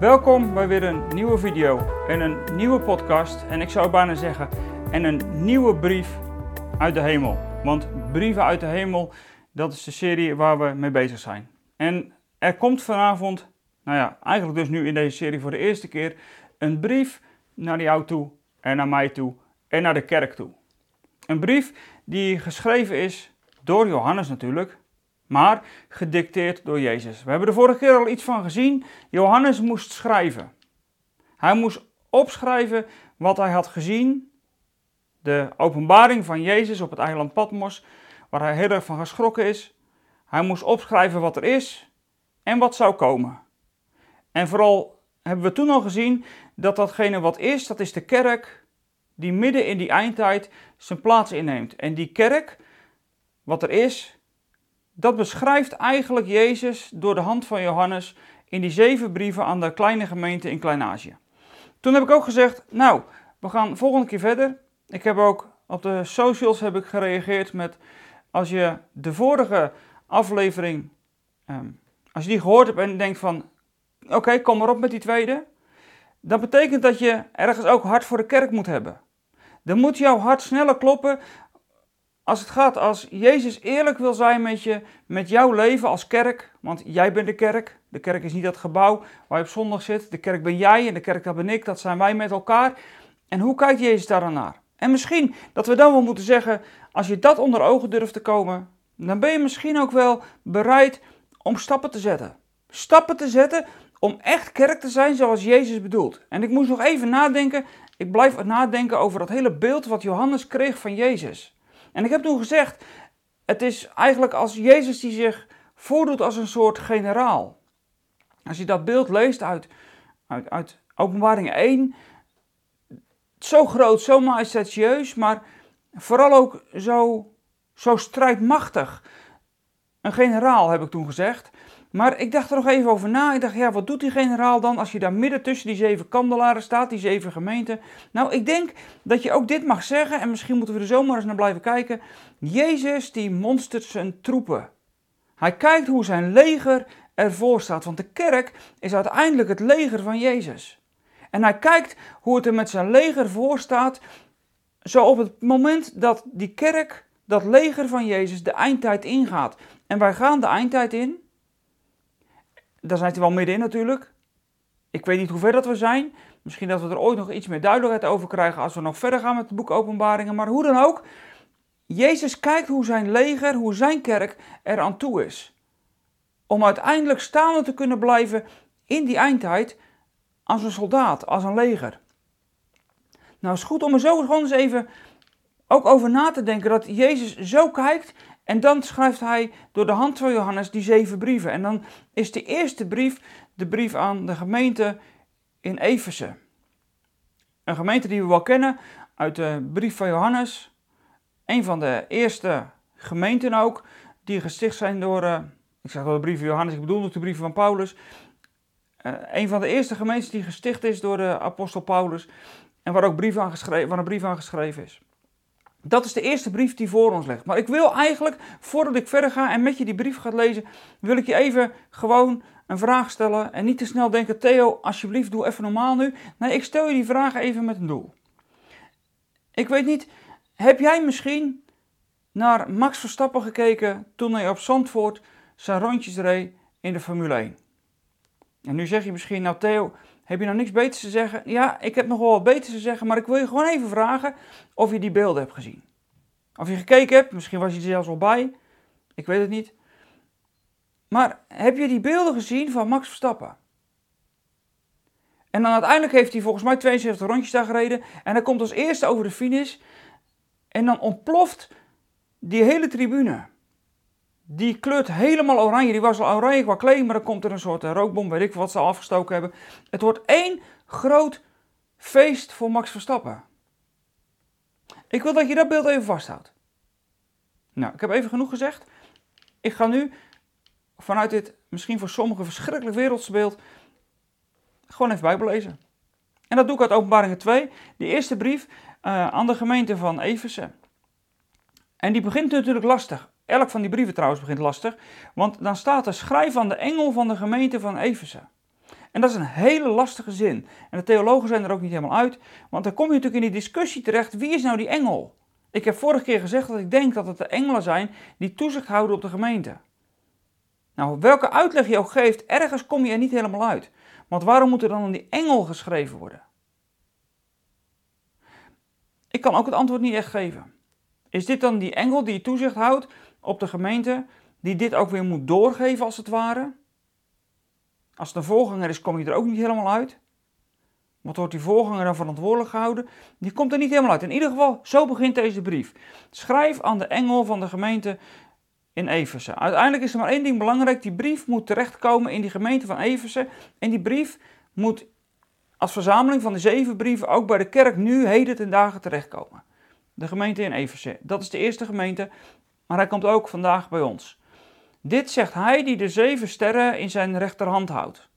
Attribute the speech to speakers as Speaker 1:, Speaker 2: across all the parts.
Speaker 1: Welkom bij weer een nieuwe video en een nieuwe podcast. En ik zou bijna zeggen, en een nieuwe brief uit de hemel. Want brieven uit de hemel, dat is de serie waar we mee bezig zijn. En er komt vanavond, nou ja, eigenlijk dus nu in deze serie voor de eerste keer, een brief naar jou toe en naar mij toe en naar de kerk toe. Een brief die geschreven is door Johannes natuurlijk, maar gedicteerd door Jezus. We hebben de vorige keer al iets van gezien. Johannes moest schrijven. Hij moest opschrijven wat hij had gezien. De openbaring van Jezus op het eiland Patmos, waar hij heel erg van geschrokken is. Hij moest opschrijven wat er is en wat zou komen. En vooral hebben we toen al gezien dat datgene wat is, dat is de kerk die midden in die eindtijd zijn plaats inneemt. En die kerk, wat er is, dat beschrijft eigenlijk Jezus door de hand van Johannes in die zeven brieven aan de kleine gemeente in Klein-Azië. Toen heb ik ook gezegd, nou, we gaan volgende keer verder. Ik heb ook op de socials heb ik gereageerd met, als je de vorige aflevering, ehm, als je die gehoord hebt en denkt van, oké, kom maar op met die tweede. Dat betekent dat je ergens ook hart voor de kerk moet hebben. Dan moet jouw hart sneller kloppen als het gaat, als Jezus eerlijk wil zijn met je, met jouw leven als kerk, want jij bent de kerk. De kerk is niet dat gebouw waar je op zondag zit. De kerk ben jij en de kerk dat ben ik, dat zijn wij met elkaar. En hoe kijkt Jezus daar naar? En misschien dat we dan wel moeten zeggen, als je dat onder ogen durft te komen, dan ben je misschien ook wel bereid om stappen te zetten. Stappen te zetten om echt kerk te zijn zoals Jezus bedoelt. En ik moest nog even nadenken, ik blijf nadenken over dat hele beeld wat Johannes kreeg van Jezus. En ik heb toen gezegd, het is eigenlijk als Jezus die zich voordoet als een soort generaal. Als je dat beeld leest uit, uit, uit Openbaring 1, zo groot, zo majestatieus, maar vooral ook zo, zo strijdmachtig. Een generaal heb ik toen gezegd. Maar ik dacht er nog even over na. Ik dacht, ja, wat doet die generaal dan als je daar midden tussen die zeven kandelaren staat, die zeven gemeenten? Nou, ik denk dat je ook dit mag zeggen, en misschien moeten we er zomaar eens naar blijven kijken. Jezus, die monstert zijn troepen. Hij kijkt hoe zijn leger ervoor staat, want de kerk is uiteindelijk het leger van Jezus. En hij kijkt hoe het er met zijn leger voor staat, zo op het moment dat die kerk, dat leger van Jezus, de eindtijd ingaat. En wij gaan de eindtijd in. Daar zijn we wel middenin natuurlijk. Ik weet niet hoe ver dat we zijn. Misschien dat we er ooit nog iets meer duidelijkheid over krijgen als we nog verder gaan met het boek Openbaringen. Maar hoe dan ook, Jezus kijkt hoe zijn leger, hoe zijn kerk er aan toe is. Om uiteindelijk staande te kunnen blijven in die eindtijd als een soldaat, als een leger. Nou, het is goed om er zo gewoon eens even ook over na te denken dat Jezus zo kijkt en dan schrijft hij door de hand van Johannes die zeven brieven. En dan is de eerste brief de brief aan de gemeente in Efeze. Een gemeente die we wel kennen uit de brief van Johannes. Een van de eerste gemeenten ook, die gesticht zijn door, uh, ik zeg wel de brief van Johannes, ik bedoel ook de brieven van Paulus. Uh, een van de eerste gemeentes die gesticht is door de apostel Paulus. En waar ook brief aan geschreven, waar een brief aan geschreven is. Dat is de eerste brief die voor ons ligt. Maar ik wil eigenlijk, voordat ik verder ga en met je die brief gaat lezen, wil ik je even gewoon een vraag stellen. En niet te snel denken, Theo, alsjeblieft, doe even normaal nu. Nee, ik stel je die vraag even met een doel. Ik weet niet, heb jij misschien naar Max Verstappen gekeken toen hij op Zandvoort zijn rondjes reed in de Formule 1? En nu zeg je misschien, nou Theo, heb je nou niks beters te zeggen? Ja, ik heb nog wel wat beters te zeggen, maar ik wil je gewoon even vragen of je die beelden hebt gezien. Of je gekeken hebt, misschien was je er zelfs al bij. Ik weet het niet. Maar heb je die beelden gezien van Max Verstappen? En dan uiteindelijk heeft hij volgens mij 72 rondjes daar gereden. En hij komt als eerste over de finish. En dan ontploft die hele tribune. Die kleurt helemaal oranje. Die was al oranje qua kleding, maar dan komt er een soort eh, rookbom, weet ik wat ze afgestoken hebben. Het wordt één groot feest voor Max Verstappen. Ik wil dat je dat beeld even vasthoudt. Nou, ik heb even genoeg gezegd. Ik ga nu vanuit dit misschien voor sommigen verschrikkelijk wereldse beeld gewoon even Bijbel lezen. En dat doe ik uit Openbaringen 2, de eerste brief uh, aan de gemeente van Efeze. En die begint natuurlijk lastig. Elk van die brieven trouwens begint lastig, want dan staat er schrijf aan de engel van de gemeente van Efeze. En dat is een hele lastige zin. En de theologen zijn er ook niet helemaal uit, want dan kom je natuurlijk in die discussie terecht: wie is nou die engel? Ik heb vorige keer gezegd dat ik denk dat het de engelen zijn die toezicht houden op de gemeente. Nou, welke uitleg je ook geeft, ergens kom je er niet helemaal uit. Want waarom moet er dan aan die engel geschreven worden? Ik kan ook het antwoord niet echt geven. Is dit dan die engel die toezicht houdt op de gemeente, die dit ook weer moet doorgeven als het ware? Als het een voorganger is, kom je er ook niet helemaal uit. Wat wordt die voorganger dan verantwoordelijk gehouden? Die komt er niet helemaal uit. In ieder geval, zo begint deze brief. Schrijf aan de engel van de gemeente in Efeze. Uiteindelijk is er maar één ding belangrijk. Die brief moet terechtkomen in die gemeente van Efeze. En die brief moet als verzameling van de zeven brieven ook bij de kerk nu, heden ten dagen terechtkomen. De gemeente in Efeze. Dat is de eerste gemeente, maar hij komt ook vandaag bij ons. Dit zegt hij die de zeven sterren in zijn rechterhand houdt.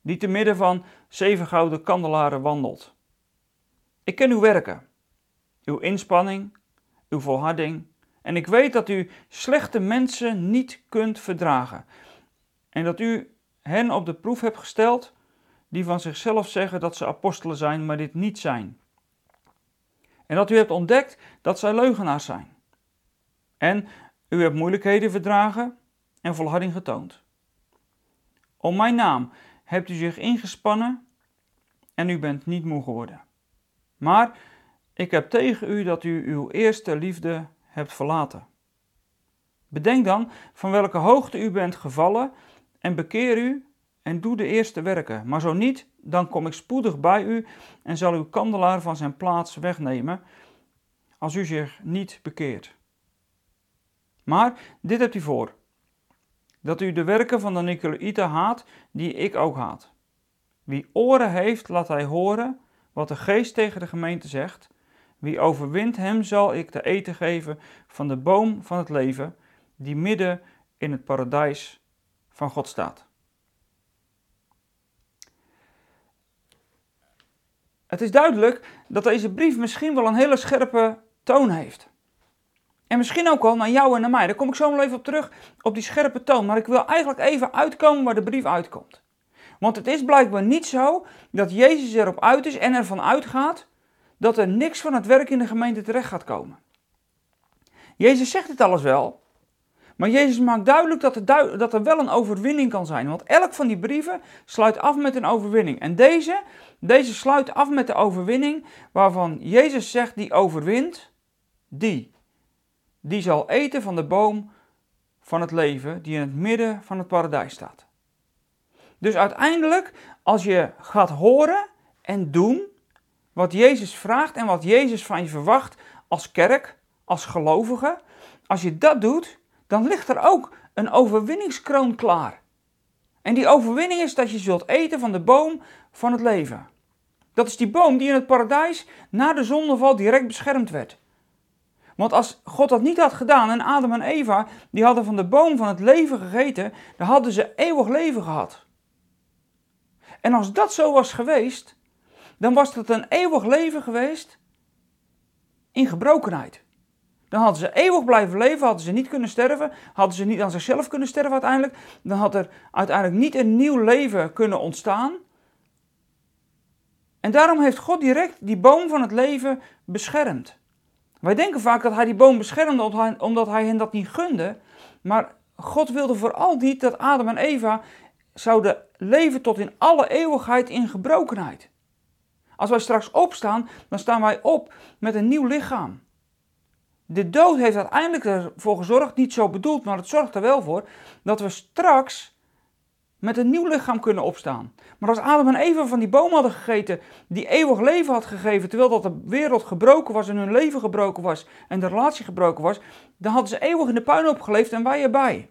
Speaker 1: Die te midden van zeven gouden kandelaren wandelt. Ik ken uw werken, uw inspanning, uw volharding. En ik weet dat u slechte mensen niet kunt verdragen. En dat u hen op de proef hebt gesteld die van zichzelf zeggen dat ze apostelen zijn, maar dit niet zijn. En dat u hebt ontdekt dat zij leugenaars zijn. En u hebt moeilijkheden verdragen en volharding getoond. Om mijn naam hebt u zich ingespannen en u bent niet moe geworden. Maar ik heb tegen u dat u uw eerste liefde hebt verlaten. Bedenk dan van welke hoogte u bent gevallen en bekeer u en doe de eerste werken. Maar zo niet, dan kom ik spoedig bij u en zal uw kandelaar van zijn plaats wegnemen, als u zich niet bekeert. Maar dit hebt u voor: dat u de werken van de Nicolaïten haat, die ik ook haat. Wie oren heeft, laat hij horen wat de geest tegen de gemeente zegt. Wie overwint, hem zal ik te eten geven van de boom van het leven, die midden in het paradijs van God staat. Het is duidelijk dat deze brief misschien wel een hele scherpe toon heeft. En misschien ook wel naar jou en naar mij. Daar kom ik zo wel even op terug, op die scherpe toon. Maar ik wil eigenlijk even uitkomen waar de brief uitkomt. Want het is blijkbaar niet zo dat Jezus erop uit is en ervan uitgaat dat er niks van het werk in de gemeente terecht gaat komen. Jezus zegt het alles wel, maar Jezus maakt duidelijk dat er, dat er wel een overwinning kan zijn. Want elk van die brieven sluit af met een overwinning. En deze, deze sluit af met de overwinning waarvan Jezus zegt, die overwint, die. Die zal eten van de boom van het leven die in het midden van het paradijs staat. Dus uiteindelijk, als je gaat horen en doen wat Jezus vraagt en wat Jezus van je verwacht als kerk, als gelovige, als je dat doet, dan ligt er ook een overwinningskroon klaar. En die overwinning is dat je zult eten van de boom van het leven. Dat is die boom die in het paradijs na de zondeval direct beschermd werd. Want als God dat niet had gedaan en Adam en Eva die hadden van de boom van het leven gegeten, dan hadden ze eeuwig leven gehad. En als dat zo was geweest, dan was het een eeuwig leven geweest in gebrokenheid. Dan hadden ze eeuwig blijven leven, hadden ze niet kunnen sterven, hadden ze niet aan zichzelf kunnen sterven uiteindelijk. Dan had er uiteindelijk niet een nieuw leven kunnen ontstaan. En daarom heeft God direct die boom van het leven beschermd. Wij denken vaak dat hij die boom beschermde omdat hij hen dat niet gunde. Maar God wilde vooral niet dat Adam en Eva zouden leven tot in alle eeuwigheid in gebrokenheid. Als wij straks opstaan, dan staan wij op met een nieuw lichaam. De dood heeft uiteindelijk ervoor gezorgd, niet zo bedoeld, maar het zorgt er wel voor, dat we straks met een nieuw lichaam kunnen opstaan. Maar als Adam en Eva van die boom hadden gegeten, die eeuwig leven had gegeven, terwijl dat de wereld gebroken was en hun leven gebroken was en de relatie gebroken was, dan hadden ze eeuwig in de puinhoop geleefd en wij erbij.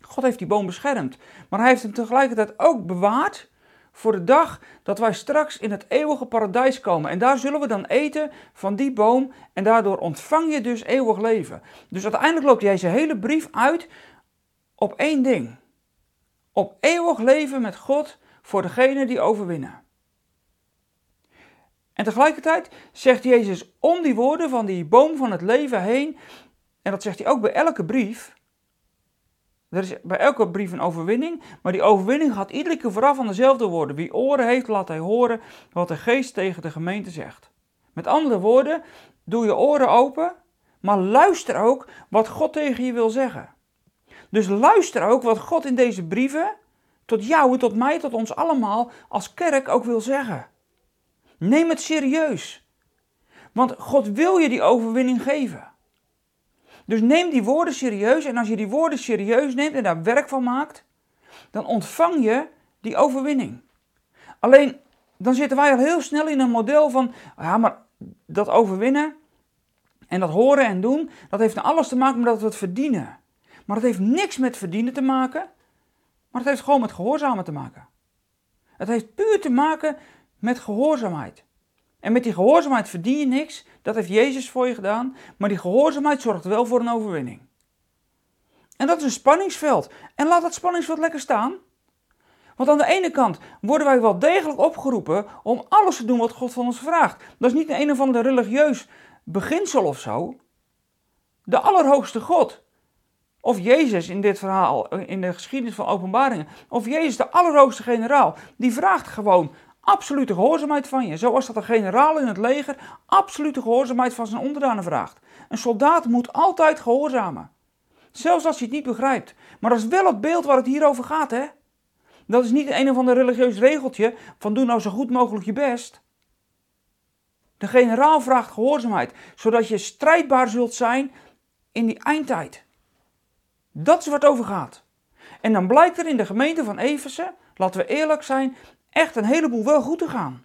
Speaker 1: God heeft die boom beschermd, maar hij heeft hem tegelijkertijd ook bewaard voor de dag dat wij straks in het eeuwige paradijs komen. En daar zullen we dan eten van die boom en daardoor ontvang je dus eeuwig leven. Dus uiteindelijk loopt deze hele brief uit op één ding. Op eeuwig leven met God voor degene die overwinnen. En tegelijkertijd zegt Jezus om die woorden van die boom van het leven heen, en dat zegt hij ook bij elke brief, Er is bij elke brief een overwinning, maar die overwinning gaat iedere keer vooraf aan dezelfde woorden. Wie oren heeft, laat hij horen wat de geest tegen de gemeente zegt. Met andere woorden, doe je oren open, maar luister ook wat God tegen je wil zeggen. Dus luister ook wat God in deze brieven tot jou, tot mij, tot ons allemaal als kerk ook wil zeggen. Neem het serieus. Want God wil je die overwinning geven. Dus neem die woorden serieus en als je die woorden serieus neemt en daar werk van maakt, dan ontvang je die overwinning. Alleen dan zitten wij al heel snel in een model van, ja, maar dat overwinnen en dat horen en doen, dat heeft alles te maken met dat we het verdienen. Maar dat heeft niks met verdienen te maken, maar het heeft gewoon met gehoorzamen te maken. Het heeft puur te maken met gehoorzaamheid. En met die gehoorzaamheid verdien je niks, dat heeft Jezus voor je gedaan, maar die gehoorzaamheid zorgt wel voor een overwinning. En dat is een spanningsveld. En laat dat spanningsveld lekker staan. Want aan de ene kant worden wij wel degelijk opgeroepen om alles te doen wat God van ons vraagt. Dat is niet een, een of ander religieus beginsel of zo. De Allerhoogste God, of Jezus in dit verhaal, in de geschiedenis van openbaringen, of Jezus de Allerhoogste generaal, die vraagt gewoon absolute gehoorzaamheid van je. Zoals dat een generaal in het leger absolute gehoorzaamheid van zijn onderdanen vraagt. Een soldaat moet altijd gehoorzamen. Zelfs als hij het niet begrijpt. Maar dat is wel het beeld waar het hier over gaat, hè? Dat is niet een of ander religieus regeltje van doe nou zo goed mogelijk je best. De generaal vraagt gehoorzaamheid, zodat je strijdbaar zult zijn in die eindtijd. Dat is waar het over gaat. En dan blijkt er in de gemeente van Efeze, laten we eerlijk zijn, echt een heleboel wel goed te gaan.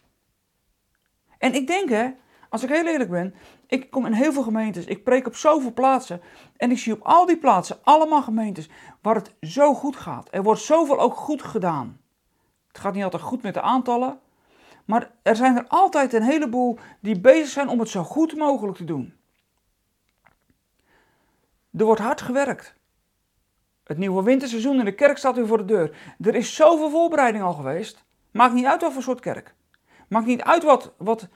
Speaker 1: En ik denk, hè, als ik heel eerlijk ben, ik kom in heel veel gemeentes, ik preek op zoveel plaatsen en ik zie op al die plaatsen allemaal gemeentes waar het zo goed gaat. Er wordt zoveel ook goed gedaan. Het gaat niet altijd goed met de aantallen, maar er zijn er altijd een heleboel die bezig zijn om het zo goed mogelijk te doen. Er wordt hard gewerkt. Het nieuwe winterseizoen in de kerk staat weer voor de deur. Er is zoveel voorbereiding al geweest. Maakt niet uit wat voor soort kerk. Maakt niet uit wat, wat,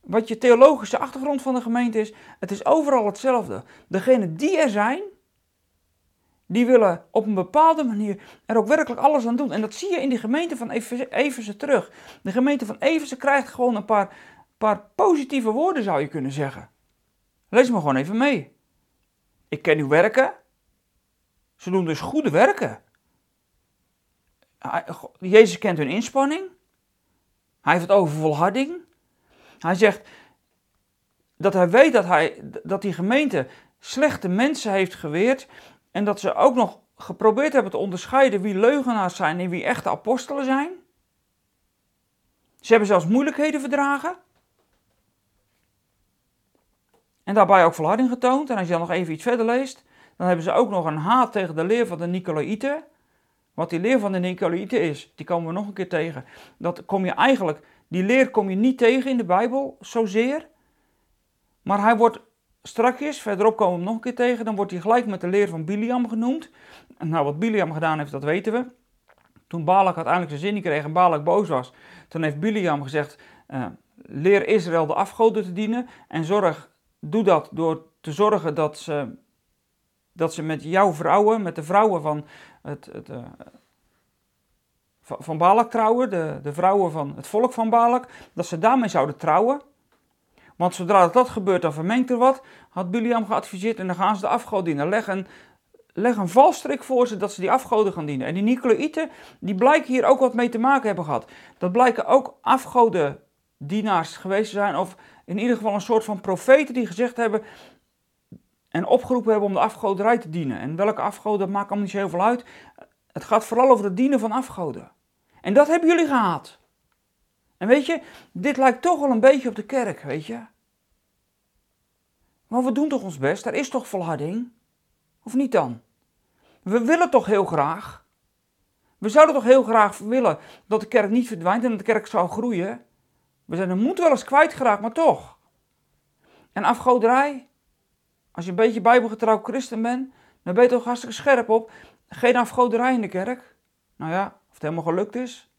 Speaker 1: wat je theologische achtergrond van de gemeente is. Het is overal hetzelfde. Degenen die er zijn, die willen op een bepaalde manier er ook werkelijk alles aan doen. En dat zie je in die gemeente van Everse terug. De gemeente van Everse krijgt gewoon een paar, paar positieve woorden, zou je kunnen zeggen. Lees me gewoon even mee. Ik ken uw werken. Ze doen dus goede werken. Jezus kent hun inspanning. Hij heeft het over volharding. Hij zegt dat hij weet dat, hij, dat die gemeente slechte mensen heeft geweerd. En dat ze ook nog geprobeerd hebben te onderscheiden wie leugenaars zijn en wie echte apostelen zijn. Ze hebben zelfs moeilijkheden verdragen. En daarbij ook volharding getoond. En als je dan nog even iets verder leest, dan hebben ze ook nog een haat tegen de leer van de Nicolaïten. Wat die leer van de Nicolaïten is, die komen we nog een keer tegen. Dat kom je eigenlijk, die leer kom je niet tegen in de Bijbel zozeer. Maar hij wordt strakjes, verderop komen we hem nog een keer tegen, dan wordt hij gelijk met de leer van Biliam genoemd. Nou, wat Biliam gedaan heeft, dat weten we. Toen Balak uiteindelijk zijn zin niet kreeg en Balak boos was, toen heeft Biliam gezegd, uh, leer Israël de afgoden te dienen en zorg, doe dat door te zorgen dat ze, dat ze met jouw vrouwen, met de vrouwen van het, het uh, van Balak trouwen, de, de vrouwen van het volk van Balak, dat ze daarmee zouden trouwen. Want zodra dat, dat gebeurt, dan vermengt er wat, had Biliam geadviseerd en dan gaan ze de afgoden dienen. Leg een, leg een valstrik voor ze dat ze die afgoden gaan dienen. En die Nicolaïten, die blijken hier ook wat mee te maken hebben gehad. Dat blijken ook afgodendienaars geweest te zijn, of in ieder geval een soort van profeten die gezegd hebben en opgeroepen hebben om de afgoderij te dienen. En welke afgoden, maakt allemaal niet zo heel veel uit. Het gaat vooral over het dienen van afgoden. En dat hebben jullie gehad. En weet je, dit lijkt toch wel een beetje op de kerk, weet je. Maar we doen toch ons best, er is toch volharding? Of niet dan? We willen toch heel graag? We zouden toch heel graag willen dat de kerk niet verdwijnt en dat de kerk zou groeien? We zijn de moed wel eens kwijtgeraakt, maar toch. En afgoderij? Als je een beetje bijbelgetrouw christen bent, dan ben je toch hartstikke scherp op. Geen afgoderij in de kerk. Nou ja, of het helemaal gelukt is.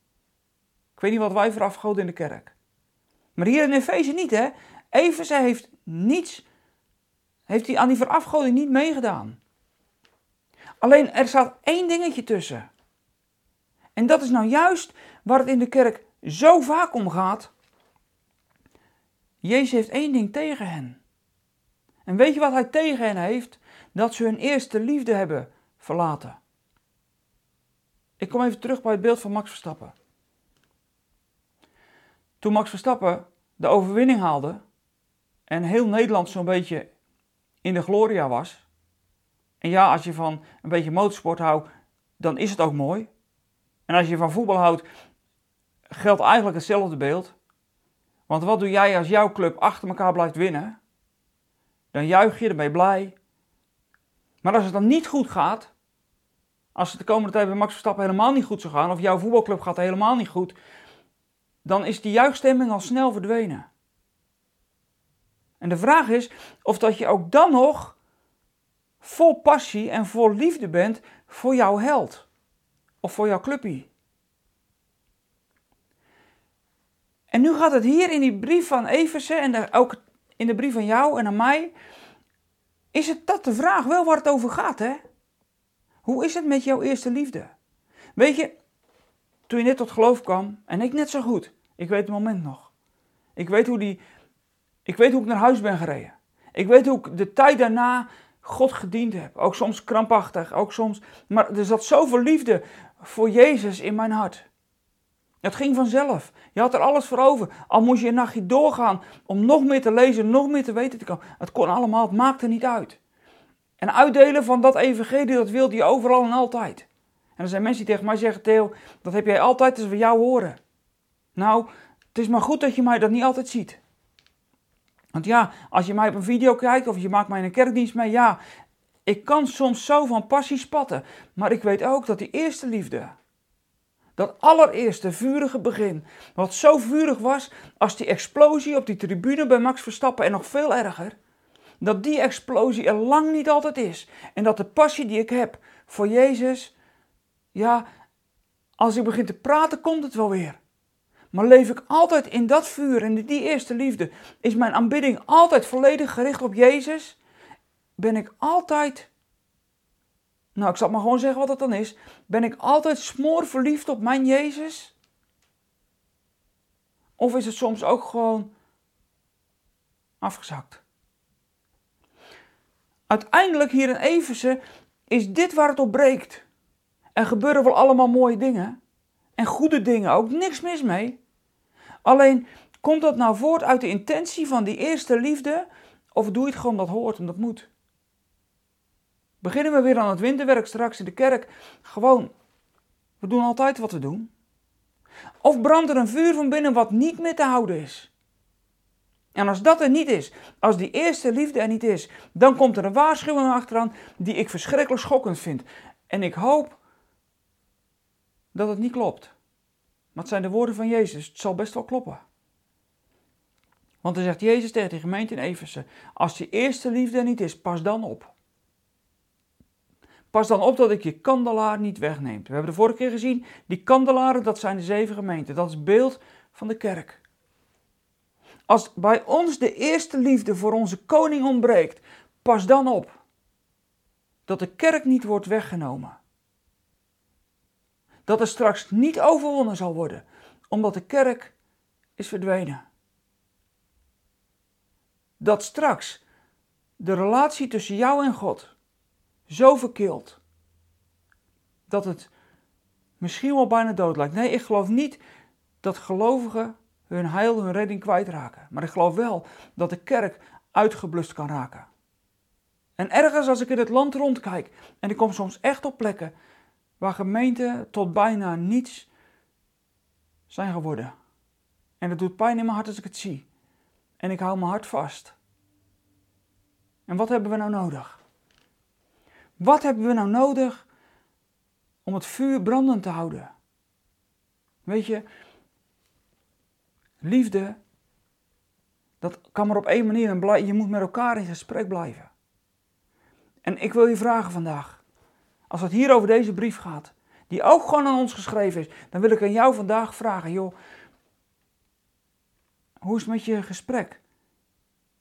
Speaker 1: Ik weet niet wat wij voor afgoden in de kerk. Maar hier in Efeze niet, hè. Efeze heeft niets, heeft hij aan die verafgoding niet meegedaan. Alleen er staat één dingetje tussen. En dat is nou juist waar het in de kerk zo vaak om gaat. Jezus heeft één ding tegen hen. En weet je wat hij tegen hen heeft? Dat ze hun eerste liefde hebben verlaten. Ik kom even terug bij het beeld van Max Verstappen. Toen Max Verstappen de overwinning haalde en heel Nederland zo'n beetje in de gloria was. En ja, als je van een beetje motorsport houdt, dan is het ook mooi. En als je van voetbal houdt, geldt eigenlijk hetzelfde beeld. Want wat doe jij als jouw club achter elkaar blijft winnen? Dan juich je, ermee blij. Maar als het dan niet goed gaat, als het de komende tijd bij Max Verstappen helemaal niet goed zou gaan, of jouw voetbalclub gaat helemaal niet goed, dan is die juichstemming al snel verdwenen. En de vraag is of dat je ook dan nog vol passie en vol liefde bent voor jouw held of voor jouw clubje. En nu gaat het hier in die brief van Eversen en ook in de brief van jou en aan mij, is het dat de vraag wel waar het over gaat, hè? Hoe is het met jouw eerste liefde? Weet je, toen je net tot geloof kwam, en ik net zo goed, ik weet het moment nog. Ik weet hoe, die, ik, weet hoe ik naar huis ben gereden. Ik weet hoe ik de tijd daarna God gediend heb. Ook soms krampachtig, ook soms. Maar er zat zoveel liefde voor Jezus in mijn hart. Het ging vanzelf. Je had er alles voor over. Al moest je een nachtje doorgaan om nog meer te lezen, nog meer te weten te komen. Het kon allemaal, het maakte niet uit. En uitdelen van dat evangelie, dat wilde je overal en altijd. En er zijn mensen die tegen mij zeggen, Theo, dat heb jij altijd als we jou horen. Nou, het is maar goed dat je mij dat niet altijd ziet. Want ja, als je mij op een video kijkt of je maakt mij een kerkdienst mee, ja, ik kan soms zo van passie spatten. Maar ik weet ook dat die eerste liefde, dat allereerste vurige begin, wat zo vurig was als die explosie op die tribune bij Max Verstappen en nog veel erger, dat die explosie er lang niet altijd is. En dat de passie die ik heb voor Jezus, ja, als ik begin te praten, komt het wel weer. Maar leef ik altijd in dat vuur en die eerste liefde, is mijn aanbidding altijd volledig gericht op Jezus, ben ik altijd, nou ik zal maar gewoon zeggen wat het dan is, ben ik altijd smoor verliefd op mijn Jezus? Of is het soms ook gewoon afgezakt? Uiteindelijk hier in Eversen is dit waar het op breekt. Er gebeuren wel allemaal mooie dingen. En goede dingen ook, niks mis mee. Alleen komt dat nou voort uit de intentie van die eerste liefde? Of doe je het gewoon dat hoort en dat moet? Beginnen we weer aan het winterwerk straks in de kerk? Gewoon, we doen altijd wat we doen. Of brandt er een vuur van binnen wat niet meer te houden is? En als dat er niet is, als die eerste liefde er niet is, dan komt er een waarschuwing achteraan die ik verschrikkelijk schokkend vind. En ik hoop dat het niet klopt. Maar zijn de woorden van Jezus, het zal best wel kloppen. Want dan zegt Jezus tegen de gemeente in Efeze, als die eerste liefde er niet is, pas dan op. Pas dan op dat ik je kandelaar niet wegneem. We hebben de vorige keer gezien, die kandelaren, dat zijn de zeven gemeenten. Dat is beeld van de kerk. Als bij ons de eerste liefde voor onze koning ontbreekt, pas dan op dat de kerk niet wordt weggenomen. Dat er straks niet overwonnen zal worden, omdat de kerk is verdwenen. Dat straks de relatie tussen jou en God zo verkilt dat het misschien wel bijna dood lijkt. Nee, ik geloof niet dat gelovigen hun heil, hun redding kwijtraken. Maar ik geloof wel dat de kerk uitgeblust kan raken. En ergens als ik in het land rondkijk, en ik kom soms echt op plekken waar gemeenten tot bijna niets zijn geworden. En het doet pijn in mijn hart als ik het zie. En ik hou mijn hart vast. En wat hebben we nou nodig? Wat hebben we nou nodig om het vuur brandend te houden? Weet je, Liefde, dat kan maar op één manier. En je moet met elkaar in gesprek blijven. En ik wil je vragen vandaag, als het hier over deze brief gaat, die ook gewoon aan ons geschreven is, dan wil ik aan jou vandaag vragen, joh, hoe is het met je gesprek?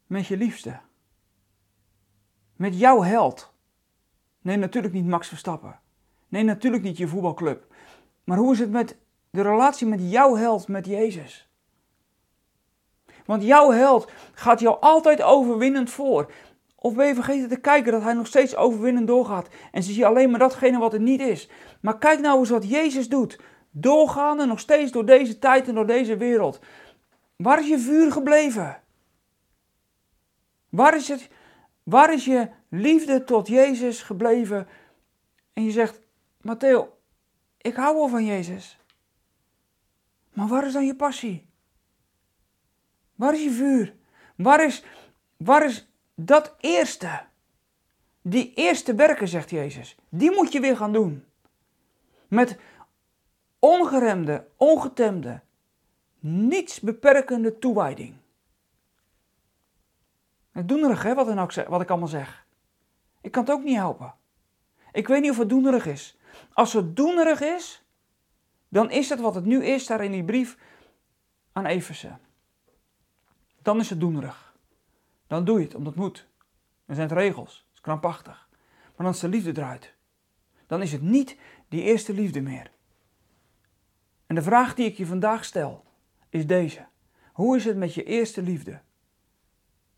Speaker 1: Met je liefste? Met jouw held? Nee, natuurlijk niet Max Verstappen. Nee, natuurlijk niet je voetbalclub. Maar hoe is het met de relatie met jouw held, met Jezus? Want jouw held gaat jou altijd overwinnend voor. Of ben je vergeten te kijken dat hij nog steeds overwinnend doorgaat en zie je alleen maar datgene wat er niet is. Maar kijk nou eens wat Jezus doet. Doorgaande nog steeds door deze tijd en door deze wereld. Waar is je vuur gebleven? Waar is, het, waar is je liefde tot Jezus gebleven? En je zegt, Matteo, ik hou wel van Jezus. Maar waar is dan je passie? Waar is je vuur? Waar is, waar is dat eerste? Die eerste werken, zegt Jezus, die moet je weer gaan doen. Met ongeremde, ongetemde, niets beperkende toewijding. Het doenerig, hè, wat ik allemaal zeg. Ik kan het ook niet helpen. Ik weet niet of het doenerig is. Als het doenerig is, dan is het wat het nu is daar in die brief aan Efeze. Dan is het doenerig. Dan doe je het omdat het moet. Dan zijn het regels. Het is krampachtig. Maar als de liefde draait, dan is het niet die eerste liefde meer. En de vraag die ik je vandaag stel, is deze. Hoe is het met je eerste liefde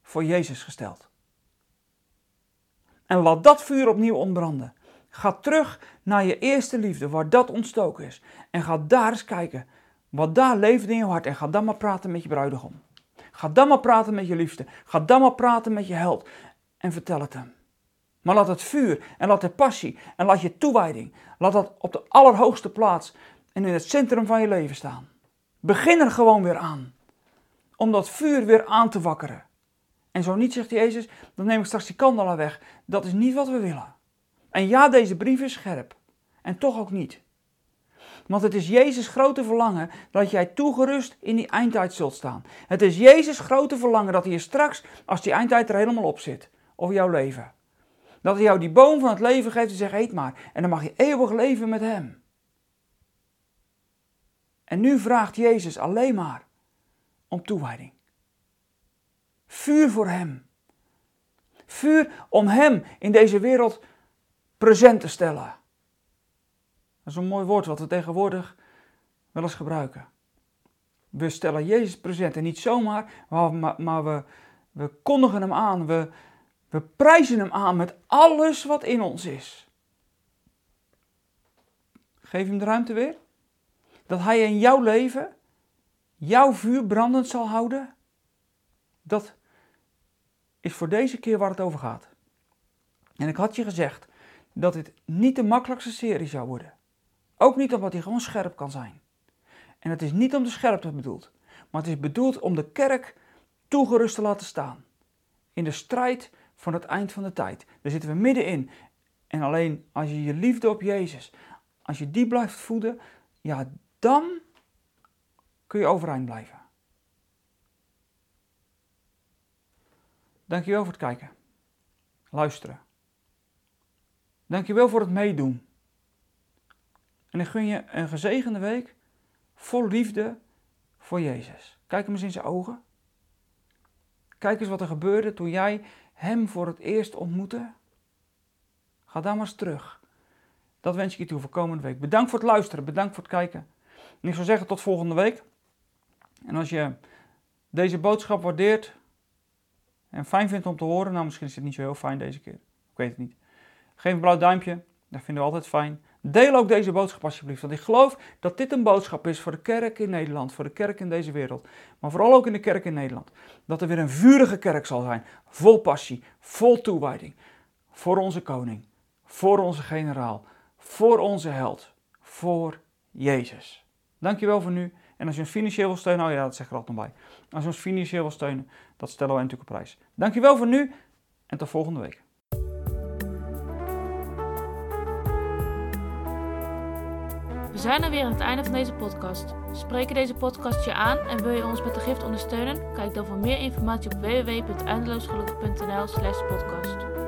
Speaker 1: voor Jezus gesteld? En laat dat vuur opnieuw ontbranden. Ga terug naar je eerste liefde, waar dat ontstoken is. En ga daar eens kijken wat daar leeft in je hart. En ga dan maar praten met je bruidegom. Ga dan maar praten met je liefste. Ga dan maar praten met je held. En vertel het hem. Maar laat het vuur en laat de passie en laat je toewijding, laat dat op de allerhoogste plaats en in het centrum van je leven staan. Begin er gewoon weer aan. Om dat vuur weer aan te wakkeren. En zo niet, zegt Jezus, dan neem ik straks die kandelaar weg. Dat is niet wat we willen. En ja, deze brief is scherp. En toch ook niet. Want het is Jezus' grote verlangen dat jij toegerust in die eindtijd zult staan. Het is Jezus' grote verlangen dat hij straks, als die eindtijd er helemaal op zit, over jouw leven. Dat hij jou die boom van het leven geeft en zegt, eet maar. En dan mag je eeuwig leven met hem. En nu vraagt Jezus alleen maar om toewijding. Vuur voor Hem. Vuur om Hem in deze wereld present te stellen. Dat is een mooi woord wat we tegenwoordig wel eens gebruiken. We stellen Jezus present en niet zomaar, maar, we, we kondigen Hem aan. We, we prijzen Hem aan met alles wat in ons is. Geef Hem de ruimte weer dat Hij in jouw leven jouw vuur brandend zal houden, dat is voor deze keer waar het over gaat. En ik had je gezegd dat dit niet de makkelijkste serie zou worden. Ook niet omdat hij gewoon scherp kan zijn. En het is niet om de scherpte bedoeld, maar het is bedoeld om de kerk toegerust te laten staan. In de strijd van het eind van de tijd. Daar zitten we middenin. En alleen als je je liefde op Jezus, als je die blijft voeden, ja, dan kun je overeind blijven. Dankjewel voor het kijken, luisteren. Dankjewel voor het meedoen. En ik gun je een gezegende week vol liefde voor Jezus. Kijk hem eens in zijn ogen. Kijk eens wat er gebeurde toen jij hem voor het eerst ontmoette. Ga dan maar eens terug. Dat wens ik je toe voor komende week. Bedankt voor het luisteren, bedankt voor het kijken. En ik zou zeggen tot volgende week. En als je deze boodschap waardeert en fijn vindt om te horen, nou misschien is het niet zo heel fijn deze keer. Ik weet het niet. Geef een blauw duimpje, dat vinden we altijd fijn. Deel ook deze boodschap alsjeblieft, want ik geloof dat dit een boodschap is voor de kerk in Nederland, voor de kerk in deze wereld, maar vooral ook in de kerk in Nederland. Dat er weer een vurige kerk zal zijn, vol passie, vol toewijding, voor onze koning, voor onze generaal, voor onze held, voor Jezus. Dankjewel voor nu. En als je ons financieel wil steunen, oh ja, dat zeg ik er altijd nog bij. Als je ons financieel wil steunen, dat stellen wij natuurlijk op prijs. Dankjewel voor nu en tot volgende week.
Speaker 2: We zijn er weer aan het einde van deze podcast. Spreken deze podcast je aan en wil je ons met de gift ondersteunen? Kijk dan voor meer informatie op www.eindeloosgelukkig.nl slash podcast.